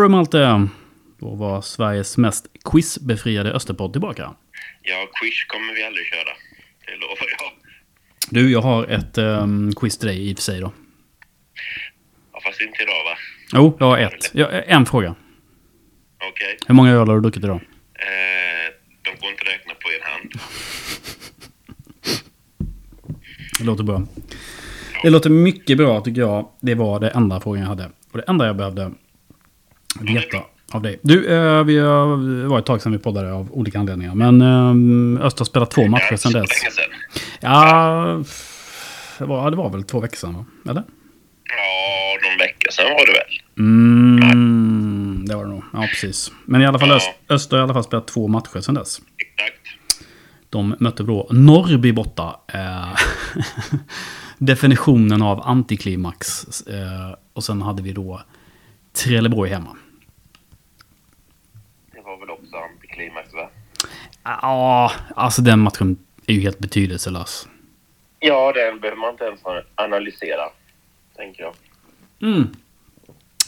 Ja du Malte, då var Sveriges mest quizbefriade Österpodd tillbaka. Ja, quiz kommer vi aldrig köra. Det lovar jag. Du, jag har ett um, quiz till dig i och för sig då. Ja, fast inte idag va? Jo, jag har ett. Ja, en fråga. Okej. Hur många öl har du druckit idag? Eh, de går inte att räkna på en hand. Det låter bra. Det låter mycket bra tycker jag. Det var det enda frågan jag hade. Och det enda jag behövde veta av dig. Du, eh, vi har, det var ett tag sedan vi poddade av olika anledningar. Men eh, Öster har spelat två matcher sedan dess. Ja, det var, det var väl två veckor sedan va? Eller? Ja, någon vecka sedan var det väl. Mm, det var det nog. Ja, precis. Men i alla fall Ja. Öst, Öster har i alla fall spelat två matcher sedan dess. Exakt. De mötte då Norrby borta. Eh, definitionen av antiklimax. Eh, och sen hade vi då Trelleborg hemma. Det var väl också antiklimax va? Ja, alltså den matchen är ju helt betydelselös. Ja, den behöver man inte ens analysera. Tänker jag. Mm.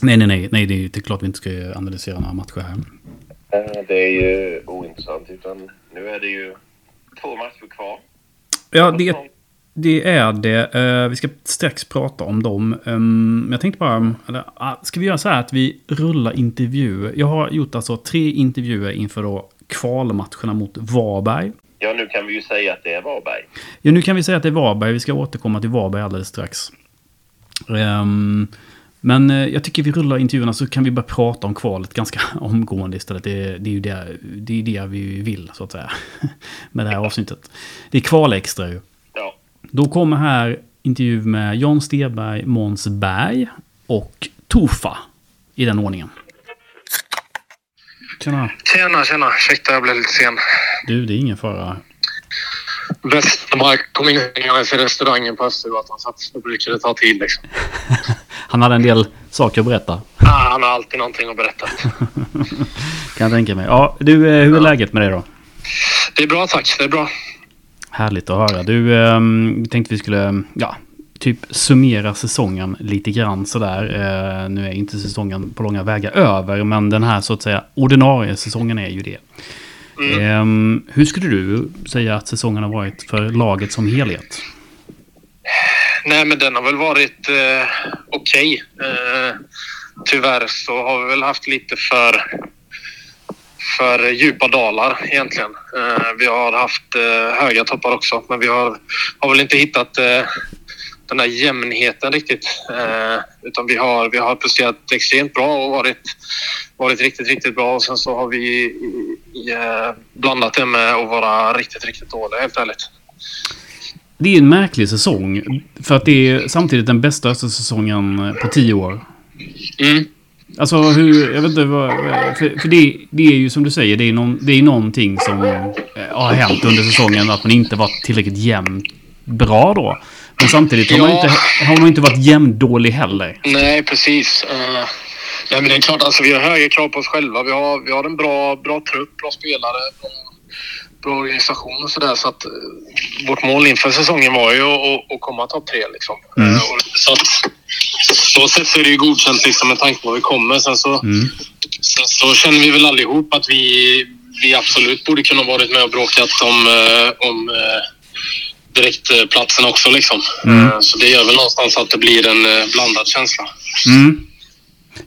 Nej, nej, nej, nej, det är ju det är klart vi inte ska analysera några matcher här. Eh, Det är ju ointressant. Utan nu är det ju två matcher kvar. Ja, det, det är det. Eh, vi ska strax prata om dem. Um, jag tänkte bara, eller, ah, ska vi göra så här att vi rullar intervjuer? Jag har gjort alltså tre intervjuer inför då kvalmatcherna mot Varberg. Ja, nu kan vi ju säga att det är Varberg. Ja, nu kan vi säga att det är Varberg. Vi ska återkomma till Varberg alldeles strax. Ehm, men eh, jag tycker vi rullar intervjuerna så kan vi börja prata om kvalet ganska omgående istället. Det, det är ju det, det, är det vi vill, så att säga. Med det här avsnittet. Det är kvalextra ju. Ja. Då kommer här intervju med John Sterberg, Måns Berg och Tofa. I den ordningen. Tjena. Tjena, tjena. Ursäkta, jag blev lite sen. Du, det är ingen fara. Westermark kom in i restaurangen på Östergatan så att då brukar det ta tid liksom. Han hade en del saker att berätta. Ah, han har alltid någonting att berätta. Kan jag tänka mig. Ja, du, eh, hur är läget med dig då? Det är bra tack, det är bra. Härligt att höra. Du, um, tänkte vi skulle, ja, typ summera säsongen lite grann sådär. Uh, nu är inte säsongen på långa vägar över, men den här så att säga ordinarie säsongen är ju det. Ehm, hur skulle du säga att säsongen har varit för laget som helhet? Nej, men den har väl varit eh, okej. Eh, tyvärr så har vi väl haft lite för, för djupa dalar egentligen. Eh, vi har haft eh, höga toppar också, men vi har, har väl inte hittat eh, den där jämnheten riktigt. Utan vi har, vi har presterat extremt bra och varit, varit riktigt, riktigt bra. Och sen så har vi blandat det med att vara riktigt, riktigt dåliga helt ärligt. Det är en märklig säsong. För att det är samtidigt den bästa säsongen på tio år. Mm. Alltså hur, jag vet inte vad, för, för det, det är ju som du säger, det är, någon, det är någonting som eh, har hänt under säsongen. Att man inte varit tillräckligt jämnt bra då. Men samtidigt har man Ja. inte, har man inte varit jämndålig heller. Nej, precis. Uh, nej, men det är klart, alltså, vi har höga krav på oss själva. Vi har, vi har en bra, bra trupp, bra spelare, bra, bra organisation och sådär. Så att uh, vårt mål inför säsongen var ju att, att, att komma topp tre. Liksom. Mm. Eh, så att så sätt så är det ju godkänt liksom, med tanke på var vi kommer. Sen så, Mm. sen så känner vi väl allihop att vi, vi absolut borde kunna varit med och bråkat om, eh, om eh, direktplatsen också. Liksom. Mm. Eh, Så det gör väl någonstans att det blir en eh, blandad känsla. Mm.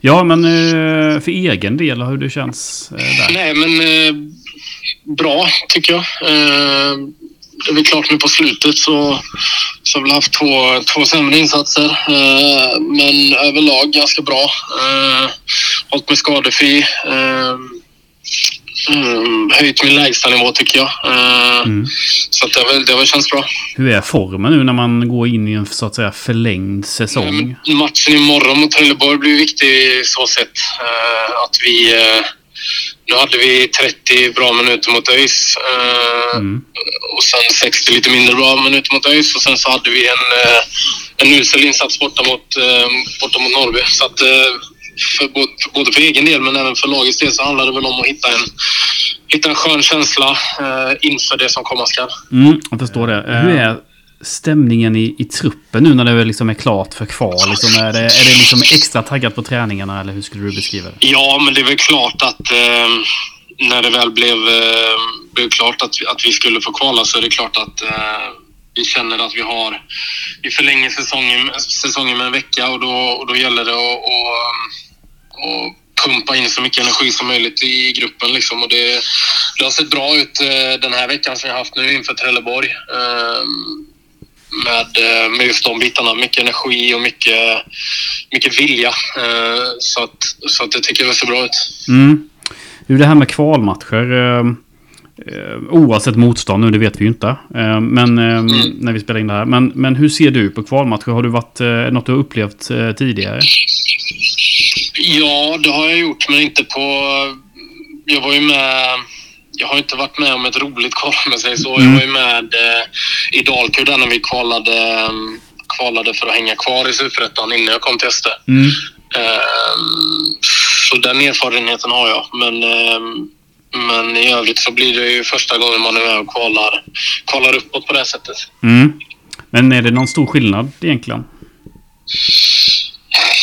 Ja, men eh, för egen del, hur det känns eh, där? Nej, men eh, bra tycker jag. Eh, det är väl klart nu på slutet så, så har vi haft två, två sämre insatser. Eh, men överlag ganska bra. Eh, hållit mig skadefri. Eh, mm, höjt min lägstanivå tycker jag. Eh, Mm. Så att det, har det har känts bra. Hur är formen nu när man går in i en så att säga förlängd säsong? Matchen imorgon mot Trelleborg blir viktig så sätt. Eh, att vi... Eh, nu hade vi 30 bra minuter mot ÖIS. Eh, Mm. Och sen 60 lite mindre bra minuter mot ÖIS. Och sen så hade vi en, eh, en usel insats borta mot, eh, borta mot Norrby. Så att, eh, för, både, för, både för egen del men även för lagets del så handlar det väl om att hitta en, hitta en skön känsla eh, inför det som komma skall. Mm, jag förstår det. Eh, Hur är stämningen i, i truppen nu när det liksom är klart för kval? Liksom, är det, är det liksom extra taggat på träningarna eller hur skulle du beskriva det? Ja, men det är väl klart att eh, när det väl blev, eh, blev klart att, vi- att vi skulle få kvala så är det klart att eh, vi känner att vi har... Vi förlänger säsongen, säsongen med en vecka och då, och då gäller det att, och, och pumpa in så mycket energi som möjligt i gruppen. Liksom. Och det, det har sett bra ut eh, den här veckan som jag har haft nu inför Trelleborg. Eh, med, eh, med just de bitarna. Mycket energi och mycket, mycket vilja. Eh, Så att, så att det tycker jag ser bra ut. Mm. Det här med kvalmatcher. Eh, oavsett motstånd nu, det vet vi ju inte. Men eh, när vi spelar in det här. Men, men hur ser du på kvalmatcher? Har du varit något du har upplevt tidigare? Ja, det har jag gjort, men inte på... Jag var ju med... Jag har inte varit med om ett roligt kval om jag säger så. Jag var ju med eh, i Dalkurd när vi kvalade, eh, kvalade för att hänga kvar i Superettan innan jag kom till SD. Mm. Ehm, Så den erfarenheten har jag. Men, ehm, men i övrigt så blir det ju första gången man är med och kvalar, kvalar uppåt på det här sättet. Mm. Men är det någon stor skillnad egentligen?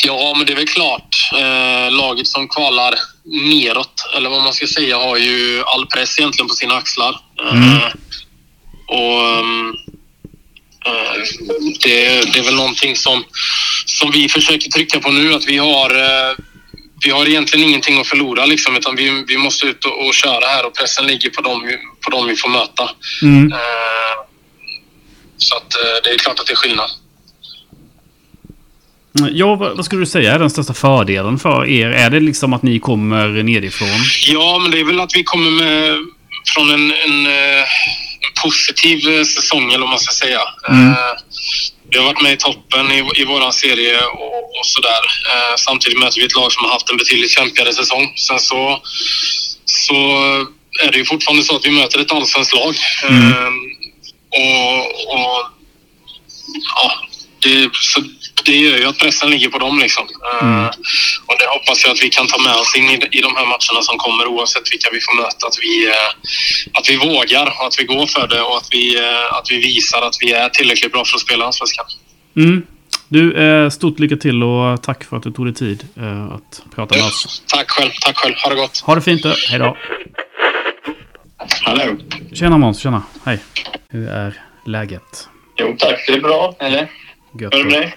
Ja, men det är väl klart. Eh, laget som kvalar neråt, eller vad man ska säga, har ju all press egentligen på sina axlar. Eh, och eh, det, det är väl någonting som, som vi försöker trycka på nu, att vi har eh, vi har egentligen ingenting att förlora liksom, utan vi, vi måste ut och, och köra här och pressen ligger på dem, på dem vi får möta. Mm. Så att det är klart att det är skillnad. Ja, vad, skulle du säga är den största fördelen för er? Är det liksom att ni kommer nedifrån? Ja, men det är väl att vi kommer med från en, en, eh, en positiv eh, säsong, eller vad man ska säga. Mm. Eh, Vi har varit med i toppen i, i vår serie och, och sådär. Eh, Samtidigt möter vi ett lag som har haft en betydligt kämpigare säsong. Sen så, så är det ju fortfarande så att vi möter ett allsvenskt lag. Mm. Eh, Och, och ja, det, så det gör ju att pressen ligger på dem. Liksom. Eh, Mm. Och det hoppas jag att vi kan ta med oss in i, i de här matcherna som kommer oavsett vilka vi får möta. Att vi, eh, att vi vågar och att vi går för det och att vi, eh, att vi visar att vi är tillräckligt bra för att spela Allsvenskan. Mm. Du, stort lycka till och tack för att du tog dig tid att prata med oss. Tack själv, tack själv. Ha det gott. Ha det fint du. Hej då. Hallå. Tjena Måns, tjena. Hej. Hur är läget? Jo tack, det är bra. Eller? Gött. Hur är det med dig?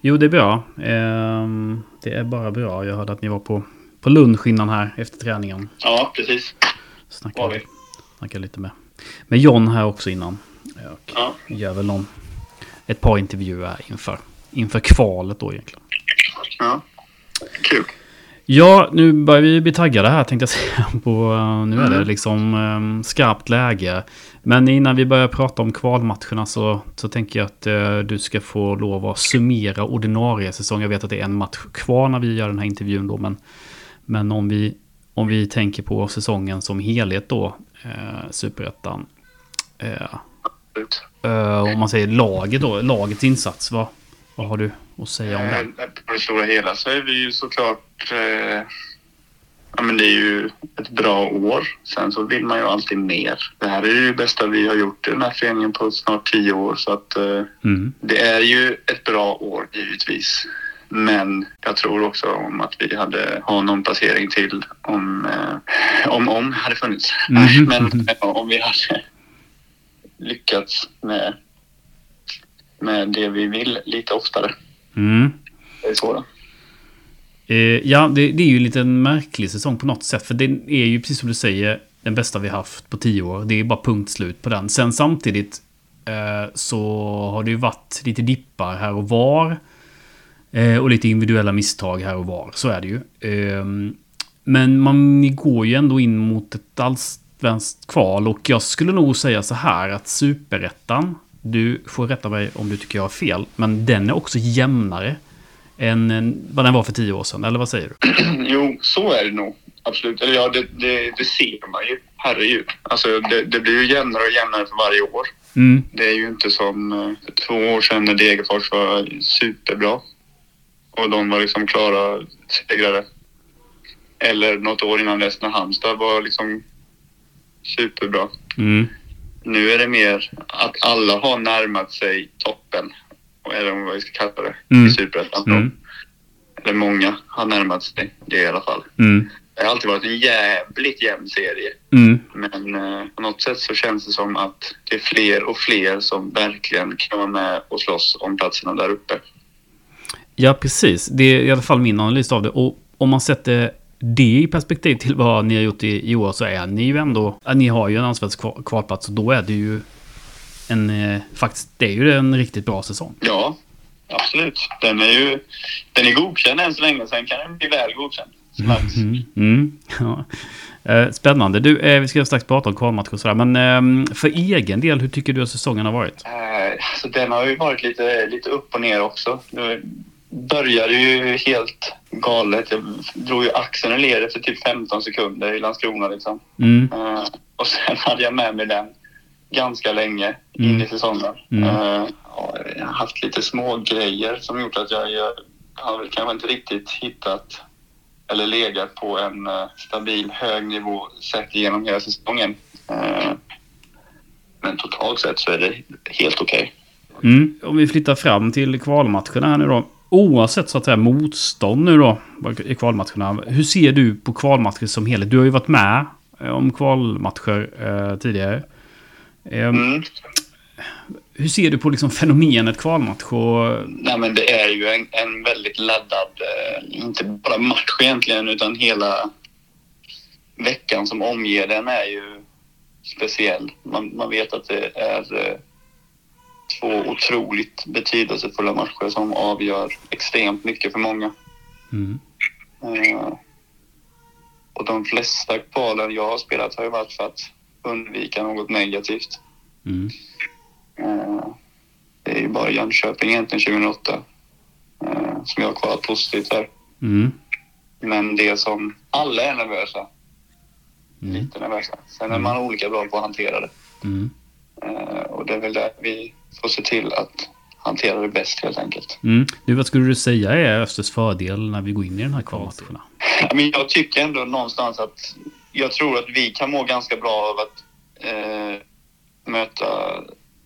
Jo, det är bra. Ehm, det är bara bra. Jag hörde att ni var på, på lunch innan här efter träningen. Ja, precis. Var Snackade, vi. snackade lite med, med John här också innan. Och Ja. gör väl någon, ett par intervjuer inför, inför kvalet då egentligen. ja. Kul. Ja, nu börjar vi bli taggade här tänkte jag säga. På, eh, nu är det Mm. liksom um, skarpt läge. Men innan vi börjar prata om kvalmatcherna så, så tänker jag att eh, du ska få lov att summera ordinarie säsong. Jag vet att det är en match kvar när vi gör den här intervjun då. Men, men om, vi, om vi tänker på säsongen som helhet då. Eh, Superettan. Eh, eh, om man säger laget då. Lagets insats. Vad, vad har du att säga om Eh, den? På det stora hela så är vi ju såklart... Ja, men det är ju ett bra år. Sen så vill man ju alltid mer. Det här är ju det bästa vi har gjort i den här föreningen på snart tio år. Så att eh, Mm. det är ju ett bra år givetvis. Men jag tror också om att vi hade ha någon placering till om eh, om, om hade funnits. Nej, Men eh, om vi hade lyckats med, med det vi vill lite oftare. Mm. Det är så då. Eh, ja, det, det är ju lite liten märklig säsong på något sätt. För det är ju precis som du säger den bästa vi haft på tio år. Det är bara punkt slut på den. Sen samtidigt eh, så har det ju varit lite dippar här och var. Eh, och lite individuella misstag här och var. Så är det ju. Eh, men man går ju ändå in mot ett allsvenskt kval. Och jag skulle nog säga så här att superettan. Du får rätta mig om du tycker jag har fel. Men den är också jämnare än vad den var för tio år sedan. Eller vad säger du? Jo, så är det nog. Absolut. Eller ja, det, det, det ser man ju. Herregud. Alltså, det, det blir ju jämnare och jämnare för varje år. Mm. Det är ju inte som eh, för två år sedan när Degerfors var superbra. Och de var liksom klara segrare. Eller något år innan dess när Halmstad var liksom superbra. Mm. nu är det mer att alla har närmat sig toppen. Eller vad vi ska kalla det. Mm. I Superettan. Mm. Eller många har närmat sig det i alla fall. Mm. Det har alltid varit en jävligt jämn serie. Mm. Men eh, på något sätt så känns det som att det är fler och fler som verkligen kan vara med och slåss om platserna där uppe. Ja, precis. Det är i alla fall min analys av det. Och om man sätter det i perspektiv till vad ni har gjort i, i år så är ni ju ändå... Ni har ju en allsvensk kvalplats och då är det ju en... Eh, faktiskt, det är ju en riktigt bra säsong. Ja, absolut. Den är ju den är godkänd än så länge. Sen kan den bli väl godkänd. Snabbt. Mm. Mm. Ja. Eh, Spännande. Du, eh, vi ska strax prata om kvalmatcher och sådär. Men eh, för egen del, hur tycker du att säsongen har varit? Eh, Så den har ju varit lite, lite upp och ner också. Det började ju helt galet. Jag drog ju axeln i led efter typ 15 sekunder i Landskrona liksom. Mm. Och sen hade jag med mig den ganska länge in Mm. i säsongen. Mm. Ja, jag har haft lite små grejer som gjort att jag, jag har kanske inte riktigt hittat eller legat på en eh, stabil hög nivå sett igenom hela säsongen. Eh, men totalt sett så är det helt okej. Mm. Om vi flyttar fram till kvalmatcherna här nu då. Oavsett så att säga motstånd nu då i kvalmatcherna. Hur ser du på kvalmatcher som helhet? Du har ju varit med om kvalmatcher eh, tidigare. Eh, Mm. Hur ser du på liksom fenomenet kvalmatch? Och, Nej, men det är ju en, en väldigt laddad, eh, inte bara match egentligen, utan hela veckan som omger den är ju speciell. Man, man vet att det är eh, två otroligt betydelsefulla matcher som avgör extremt mycket för många. mm. Eh, och de flesta kvalen jag har spelat har ju varit för att undvika något negativt. Mm. Eh, Det är ju bara Jönköping egentligen 2008 eh, som jag har kvalat positivt för. Mm. Men det som alla är nervösa, Mm. lite nervösa. Sen är man olika bra på att hantera det. Mm. Eh, Och det är väl där vi får se till att hantera det bäst helt enkelt. Mm. Du, vad skulle du säga är Östers fördel när vi går in i den här kvalmatcherna? Men jag tycker ändå någonstans att jag tror att vi kan må ganska bra av att eh, möta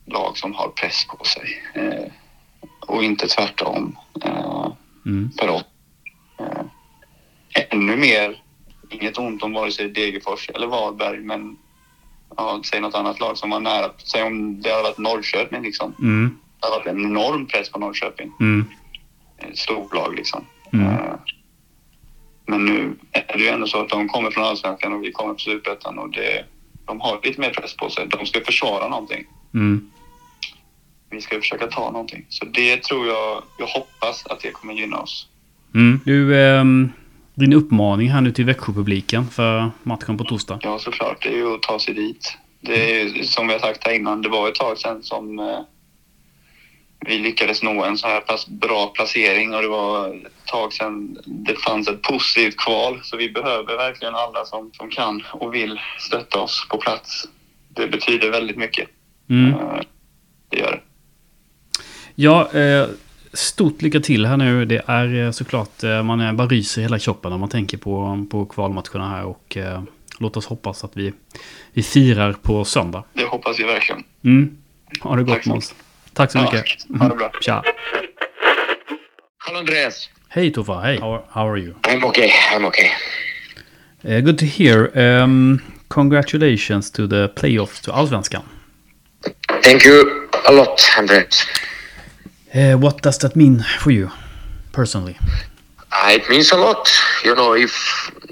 lag som har press på sig. Eh, och inte tvärtom. Eh, Mm. för oss. Eh, ännu mer, inget ont om vare sig Degerfors eller Varberg, men ja, säg något annat lag som var nära. Säg om det hade varit Norrköping liksom. Mm. Det hade varit en enorm press på Norrköping. Mm. Ett stort lag liksom. Mm. Eh, men nu är det ju ändå så att de kommer från Allsvenskan och vi kommer från Superettan och det, de har lite mer press på sig. De ska försvara någonting. Mm. Vi ska försöka ta någonting. Så det tror jag, jag hoppas att det kommer gynna oss. Mm. Du, ehm, din uppmaning här nu till Växjöpubliken för matchen på torsdag. Ja, såklart. Det är ju att ta sig dit. Det är som vi har sagt här innan, det var ett tag sedan som eh, vi lyckades nå en så här pass bra placering och det var ett tag sedan det fanns ett positivt kval. Så vi behöver verkligen alla som, som kan och vill stötta oss på plats. Det betyder väldigt mycket. Mm. Eh, det gör det. Ja, eh, stort lycka till här nu. Det är eh, såklart, man är bara ryser i hela kroppen när man tänker på, på kvalmatcherna här. Och låt oss hoppas att vi, vi firar på söndag. Det hoppas vi verkligen. Mm. Ha det gott Måns. Tack så Ja, mycket. ha det bra. Tja. Hello, Andreas. Hej Toffa, hej. How, how are you? I'm okay. I'm okay. Uh, good to hear. Um, congratulations to the playoff to Allsvenskan. Thank you a lot, Andreas. Uh, what does that mean for you personally? Uh, it means a lot. You know, if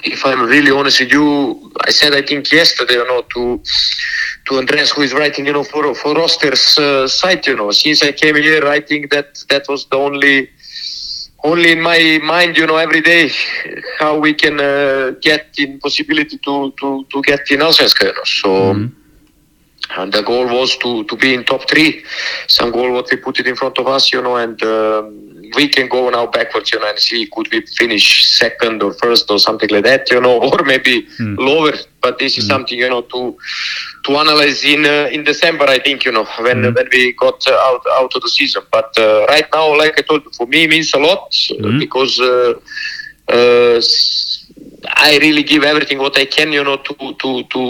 if I'm really honest with you, I said I think yesterday, you know, to to Andreas who is writing, you know, for for roster's uh, site, you know, since I came here, I think that that was the only only in my mind, you know, every day how we can uh, get in possibility to to to get in Allsvenskan, you know. So. Mm. And the goal was to, to be in top three. Some goal what we put it in front of us, you know, and um, we can go now backwards, you know, and see could we finish second or first or something like that, you know, or maybe Mm. lower. But this is Mm. something, you know, to to analyze in uh, in December, I think, you know, when Mm. when we got uh, out out of the season. But uh, right now, like I told you, for me, means a lot uh, Mm. because. Uh, uh, I really give everything what I can, you know, to to to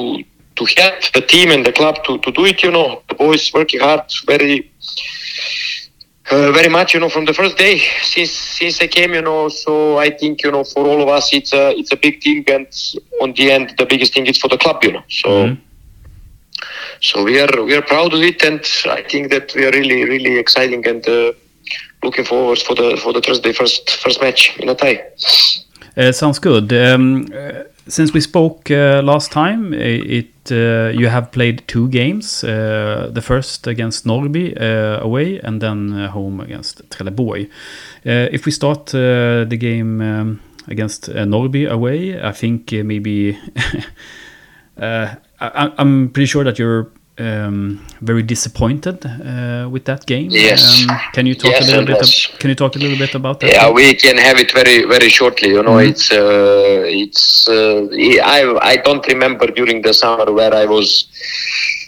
to help the team and the club to, to do it. You know, the boys working hard, very uh, very much. You know, from the first day since since I came. You know, so I think you know for all of us it's a it's a big thing, and on the end the biggest thing is for the club. You know, so. Mhm. So we are we are proud of it, and I think that we are really really exciting and uh, looking forward for the for the Thursday first first match in Atay. Uh, sounds good. Um, uh, since we spoke uh, last time, it uh, you have played two games. Uh, the first against Norrby uh, away, and then uh, home against Trelleborg. Uh, if we start the game um, against Norrby away, I think maybe I, I'm pretty sure that you're. Um, very disappointed uh, with that game. Yes. Um, can you talk Yes, a little bit? Ab- can you talk a little bit about that? Yeah, game? we can have it very very shortly. You know, Mhm. it's uh, it's uh, I I don't remember during the summer where I was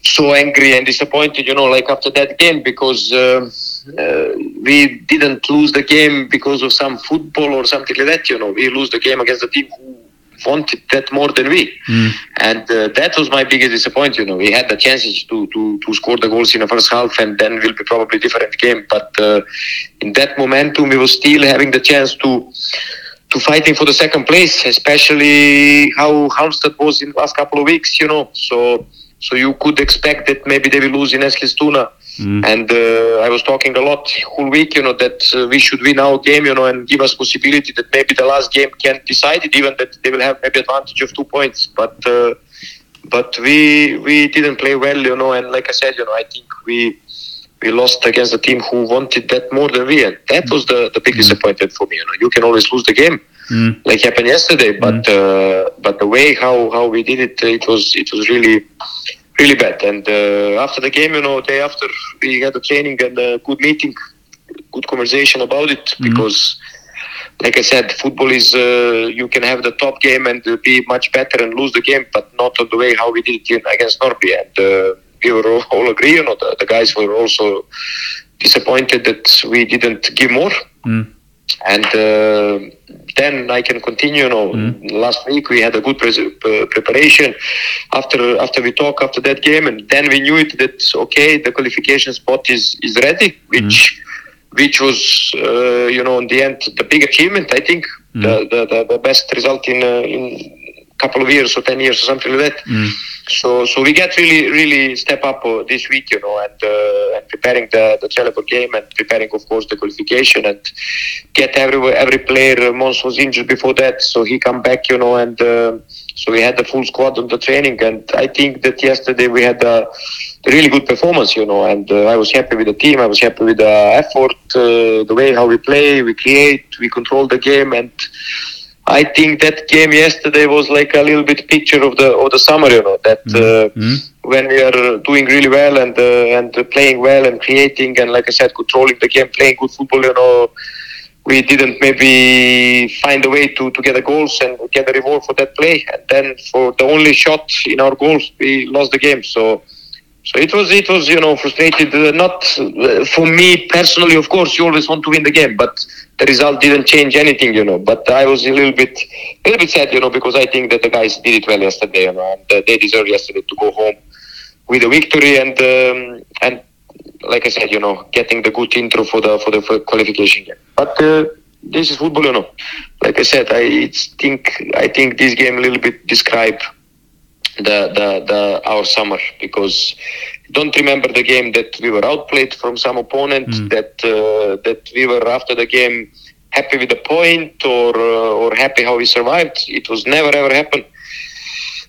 so angry and disappointed. You know, like after that game because. Um, uh, we didn't lose the game because of some football or something like that. You know, we lose the game against the team who wanted that more than we. Mm. And uh, that was my biggest disappointment. You know, we had the chances to, to, to score the goals in the first half, and then will be probably different game. But uh, in that momentum, we were still having the chance to to fighting for the second place, especially how Halmstad was in the last couple of weeks. You know, so so you could expect that maybe they will lose in Eskilstuna. Mm. And uh, I was talking a lot whole week, you know, that uh, we should win our game, you know, and give us possibility that maybe the last game can decide it, even that they will have maybe advantage of two points. But uh, but we we didn't play well, you know, and like I said, you know, I think we we lost against a team who wanted that more than we, and that was the the big disappointment for me. You know, you can always lose the game, Mm. like happened yesterday, but uh, but the way how how we did it, it was it was really really bad. And uh, after the game, you know, day after we had a training and a good meeting, good conversation about it because. Like I said, football is uh, you can have the top game and uh, be much better and lose the game, but not on the way how we did it in, against Norby. And uh, we were all, all agree, you know, the, the guys were also disappointed that we didn't give more Mm. And uh, then I can continue. You know, last week we had a good uh, preparation. After after we talk after that game, and then we knew it that okay, the qualification spot is is ready, which which was uh, you know in the end the big achievement. I think the, the, the the best result in uh, in couple of years or ten years or something like that. So so we get really really step up uh, this week, you know, and uh, and preparing the the Trelleborg game and preparing of course the qualification and get every every player. Uh, Mons was injured before that, so he come back, you know, and uh, so we had the full squad on the training. And I think that yesterday we had a really good performance, you know, and uh, I was happy with the team. I was happy with the effort, uh, the way how we play, we create, we control the game, and I think that game yesterday was like a little bit picture of the of the summer, you know, that uh, Mm. when we are doing really well and uh, and playing well and creating and like I said, controlling the game, playing good football, you know, we didn't maybe find a way to, to get the goals and get a reward for that play. And then for the only shot in our goals, we lost the game. So so it was it was you know frustrated. Uh, not uh, for me personally, of course, you always want to win the game, but the result didn't change anything, you know. But I was a little bit a little bit sad, you know, because I think that the guys did it well yesterday, you know, and uh, they deserve yesterday to go home with a victory and um, and like I said, you know, getting the good intro for the for the for qualification game. But uh, this is football, you know. Like I said, I think I think this game a little bit describe the the, the our summer because don't remember the game that we were outplayed from some opponent that uh, that we were after the game happy with the point or uh, or happy how we survived. It was never ever happened.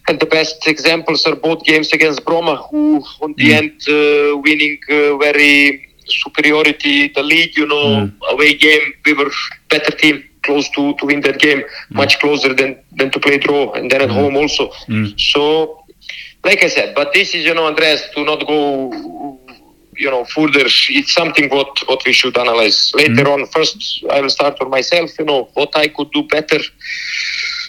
And the best examples are both games against Broma, who on the end uh, winning uh, very superiority the league. You know, away game we were better team, close to, to win that game, much closer than than to play draw, and then at home also. So, like I said, but this is you know, Andreas, to not go you know further. It's something what what we should analyze later on. First, I will start for myself. You know what I could do better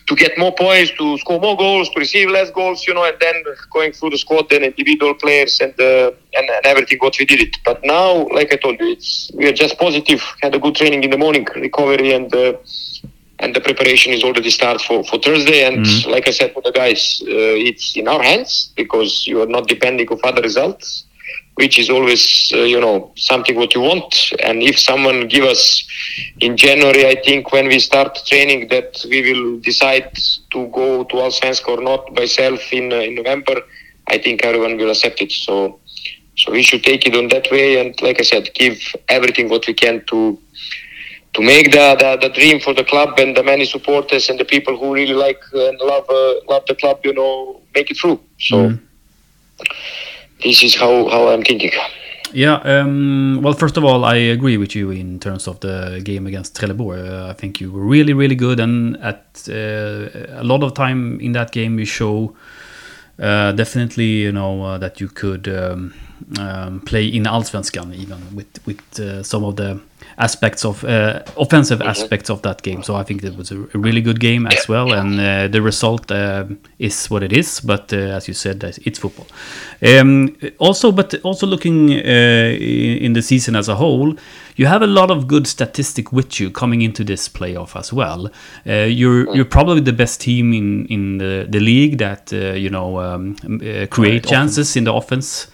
to get more points, to score more goals, to receive less goals, you know, and then going through the squad and individual players and uh, and, and everything what we did it. But now, like I told you, it's we are just positive. Had a good training in the morning, recovery and uh, and the preparation is already start for, for Thursday. And Mhm. like I said to the guys, uh, it's in our hands because you are not depending of other results, which is always uh, you know something what you want. And if someone give us in January, I think when we start training that we will decide to go to Allsvenska or not myself in uh, in November. I think everyone will accept it. So. So we should take it on that way, and like I said, give everything what we can to to make the, the, the dream for the club and the many supporters and the people who really like and love uh, love the club, you know, make it through. So Mm. this is how, how I'm thinking. Yeah, um, well, first of all, I agree with you in terms of the game against Trelleborg. Uh, I think you were really, really good, and at uh, a lot of time in that game, you show uh, definitely, you know, uh, that you could um, um, play in Allsvenskan even with with uh, some of the aspects of uh, offensive aspects of that game. So I think it was a, really good game as well, and uh, the result uh, is what it is. But uh, as you said, it's football. Um, also, but also looking uh, in the season as a whole, you have a lot of good statistic with you coming into this playoff as well. Uh, you're you're probably the best team in in the, the league that uh, you know um, create chances in the offense.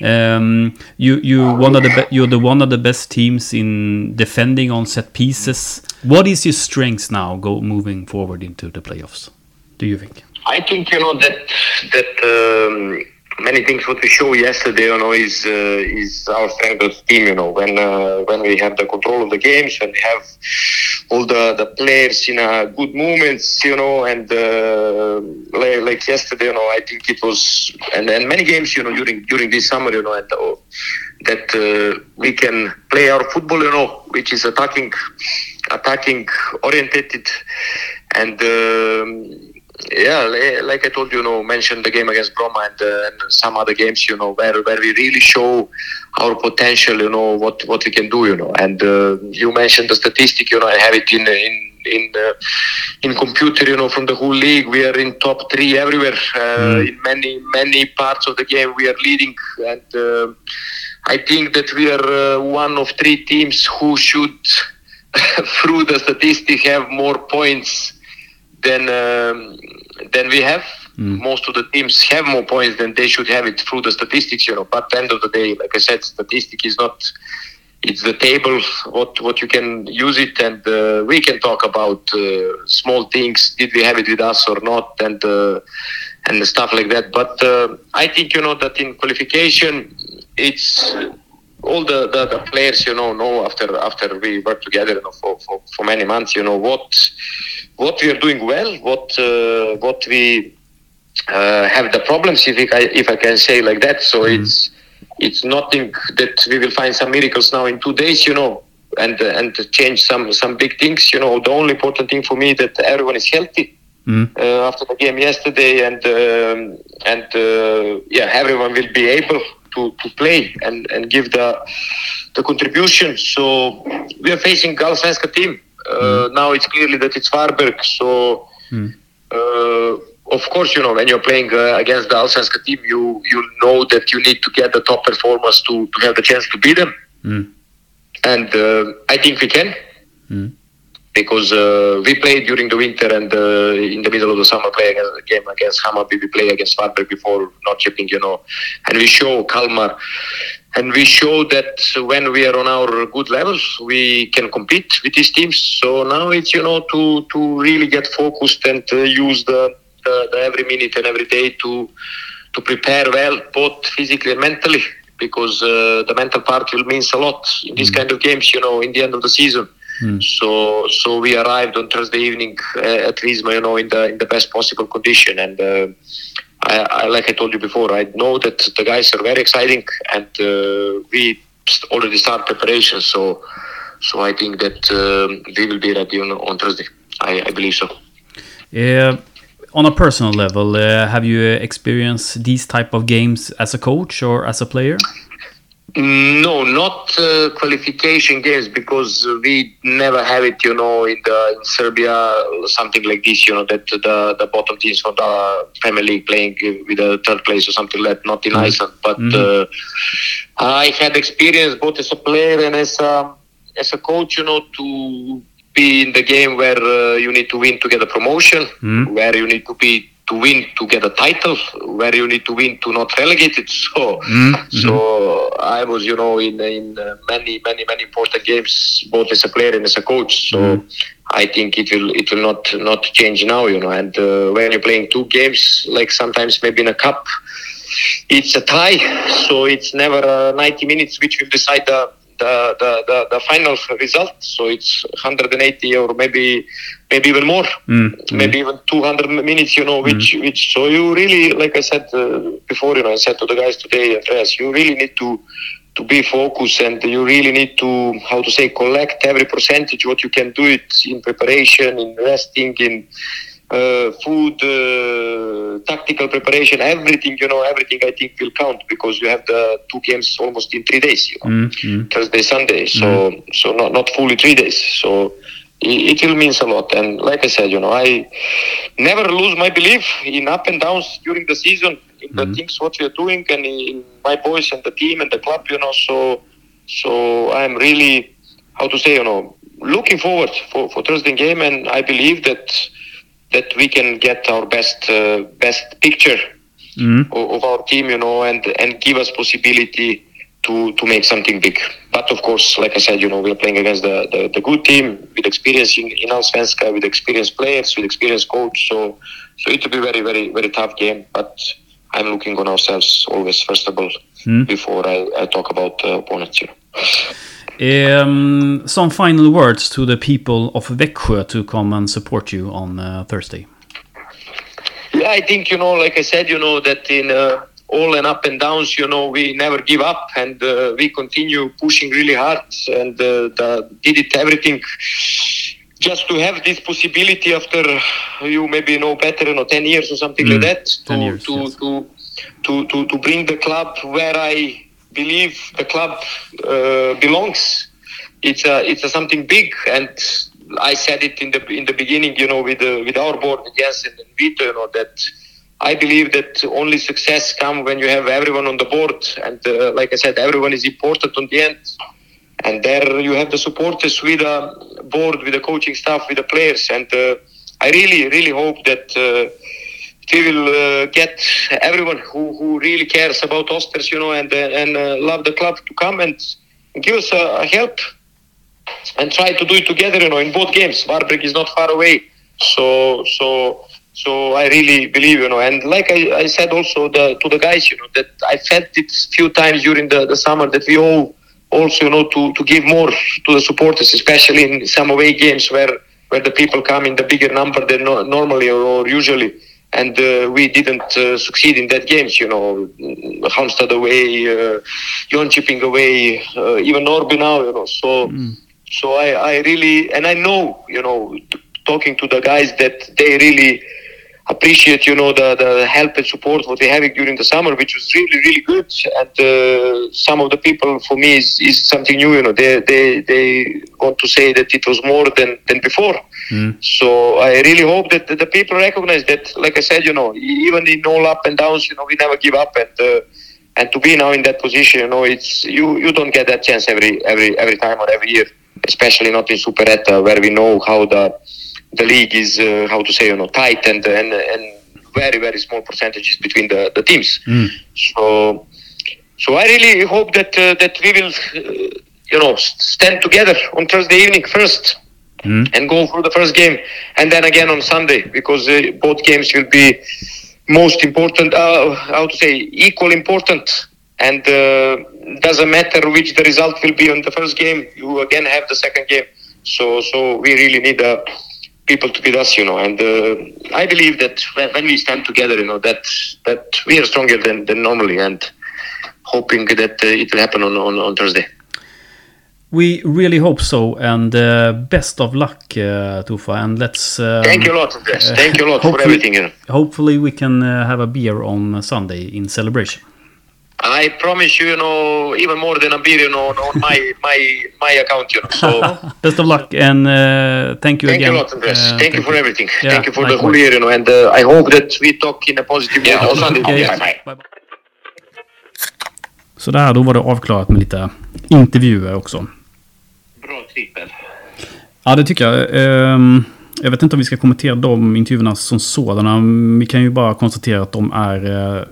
Um, you you one of the you're the one of the best teams in defending on set pieces. What is your strengths now go moving forward into the playoffs? Do you think? I think you know that that um, many things what we show yesterday, you know, is uh, is our of team. You know, when uh, when we have the control of the games, and we have all the, the players in uh, good moments, you know, and uh, like, like yesterday, you know, I think it was, and, and many games, you know, during during this summer, you know, uh, that we can play our football, you know, which is attacking, attacking orientated, and. Um, yeah, like I told you, you know, mentioned the game against Broma and, uh, and some other games, you know, where where we really show our potential, you know, what what we can do, you know. And uh, you mentioned the statistic, you know, I have it in in in uh, in computer, you know, from the whole league. We are in top three everywhere. Uh, In many many parts of the game, we are leading, and uh, I think that we are uh, one of three teams who should, through the statistic, have more points than um, than we have. Most of the teams have more points than they should have it through the statistics, you know. But at the end of the day, like I said, statistic is not. It's the table what what you can use it, and uh, we can talk about uh, small things. Did we have it with us or not, and uh, and stuff like that. But uh, I think you know that in qualification, it's all the, the, the players you know know after after we work together you know, for, for, for many months you know what what we are doing well what uh, what we uh, have the problems if I, if I can say like that. So it's it's nothing that we will find some miracles now in two days you know and and change some some big things you know. The only important thing for me that everyone is healthy Mm. uh, after the game yesterday, and um, and uh, yeah, everyone will be able to, to play and, and give the the contribution. So we are facing Galsvenska team. Uh, Now it's clearly that it's Varberg. So uh, of course, you know when you're playing uh, against the Allsvenska team, you you know that you need to get the top performers to, to have the chance to beat them, Mm. and uh, I think we can Mm. Because uh, we played during the winter and uh, in the middle of the summer play against game against Hammarby. We play against Varberg before not chipping, you know, and we show Kalmar, and we show that when we are on our good levels, we can compete with these teams. So now it's you know to to really get focused and uh, use the, the, the every minute and every day to to prepare well, both physically and mentally, because uh, the mental part will means a lot in these kind of games. You know, in the end of the season. So so we arrived on Thursday evening uh, at Rizma, you know, in the in the best possible condition, and uh, I, I like I told you before, I know that the guys are very exciting, and uh, we already start preparations. So so I think that um, we will be ready on, on Thursday. I, I believe so. Uh, on a personal level, uh, have you experienced these type of games as a coach or as a player? No, not uh, qualification games because we never have it, you know, in the in Serbia something like this, you know, that the the bottom teams from the Premier League playing with a third place or something like that. Not in Iceland, but uh, I had experience both as a player and as a as a coach, you know, to be in the game where uh, you need to win to get a promotion, Mm. where you need to be to win to get a title, where you need to win to not relegate it. So, Mm, so I was, you know, in in uh, many, many, many important games, both as a player and as a coach. So. Mm. I think it will it will not not change now, you know. And uh, when you're playing two games, like sometimes maybe in a cup, it's a tie, so it's never uh, 90 minutes which will decide the the, the, the, the final result. So it's 180 or maybe maybe even more, Mm. Mm. maybe even 200 minutes. You know, which which so you really, like I said uh, before, you know, I said to the guys today, Andreas, you really need to to be focused and you really need to how to say collect every percentage what you can do it in preparation in resting in uh, food uh, tactical preparation everything you know everything i think will count because you have the two games almost in three days you know Mm. Mm. thursday sunday so so not, not fully three days so it, it will means a lot and like i said you know i never lose my belief in up and downs during the season in the Mhm. things what we are doing and in my boys and the team and the club you know so so i'm really how to say you know looking forward for, for thursday game and i believe that that we can get our best uh, best picture Mm. of, of our team you know and and give us possibility to to make something big but of course like i said you know we're playing against the the, the good team with experience in, in Allsvenska with experienced players with experienced coach so so it will be very very very tough game but i'm looking on ourselves always first of all Mm. before I, I talk about uh, opponents you know. Um, some final words to the people of Växjö to come and support you on uh, Thursday. Yeah, I think you know, like I said, you know that in uh, all and up and downs, you know, we never give up and uh, we continue pushing really hard and uh, the, did it everything just to have this possibility after you maybe know better, you know, ten years or something Mm, like that, to years, to, yes. to to to to bring the club where I believe the club uh, belongs. It's a it's a something big, and I said it in the in the beginning, you know, with the, with our board, Jensen and Vito, you know, that I believe that only success comes when you have everyone on the board, and uh, like I said, everyone is important on the end. And there you have the supporters with the board, with the coaching staff, with the players, and uh, I really, really hope that. We will uh, get everyone who, who really cares about Osters, you know, and uh, and uh, love the club to come and give us a, a help and try to do it together, you know, in both games. Warburg is not far away, so so so I really believe, you know, and like I, I said also the, to the guys, you know, that I felt it few times during the, the summer that we all also, you know, to, to give more to the supporters, especially in some away games where where the people come in the bigger number than no, normally or, or usually and uh, we didn't uh, succeed in that games. You know, Halmstad away, uh, Jönköping away, uh, even Norby now. You know, so so I, I really and I know you know t- talking to the guys that they really appreciate you know the, the help and support what they having during the summer which was really really good. And uh, some of the people for me is, is something new you know. They, they they want to say that it was more than than before. Mm. so I really hope that the, the people recognize that, like I said, you know, even in all up and downs, you know, we never give up, and uh, and to be now in that position, you know, it's you you don't get that chance every every every time or every year, especially not in Superetta where we know how the the league is, uh, how to say, you know, tight and and and very very small percentages between the the teams. Mm. So so I really hope that uh, that we will, uh, you know, stand together on Thursday evening first Mm. and go through the first game and then again on Sunday because uh, both games will be most important uh, how to say equal important and uh, doesn't matter which the result will be on the first game you again have the second game so so we really need uh, people to beat us you know and uh, I believe that when, we stand together you know that that we are stronger than, than normally and hoping that uh, it will happen on, on, on Thursday We really hope so, and uh, best of luck, uh, Tufa. And let's. Um, thank you a lot Andres. thank you a lot for everything you know Hopefully, we can uh, have a beer on Sunday in celebration. I promise you, you know, even more than a you know, on my my my account, you know. So Best of luck, and uh, thank you thank again. you lot. Uh, thank, you for everything. Yeah, thank you for the whole year, you know, and uh, I hope that we talk in a positive way on Sunday. Bye bye. bye, bye. Sådär, då var det avklarat med lite intervjuer också. Bra trippel. Ja, det tycker jag. Ehm, Jag vet inte om vi ska kommentera de intervjuerna som sådana. Vi kan ju bara konstatera att de är eh,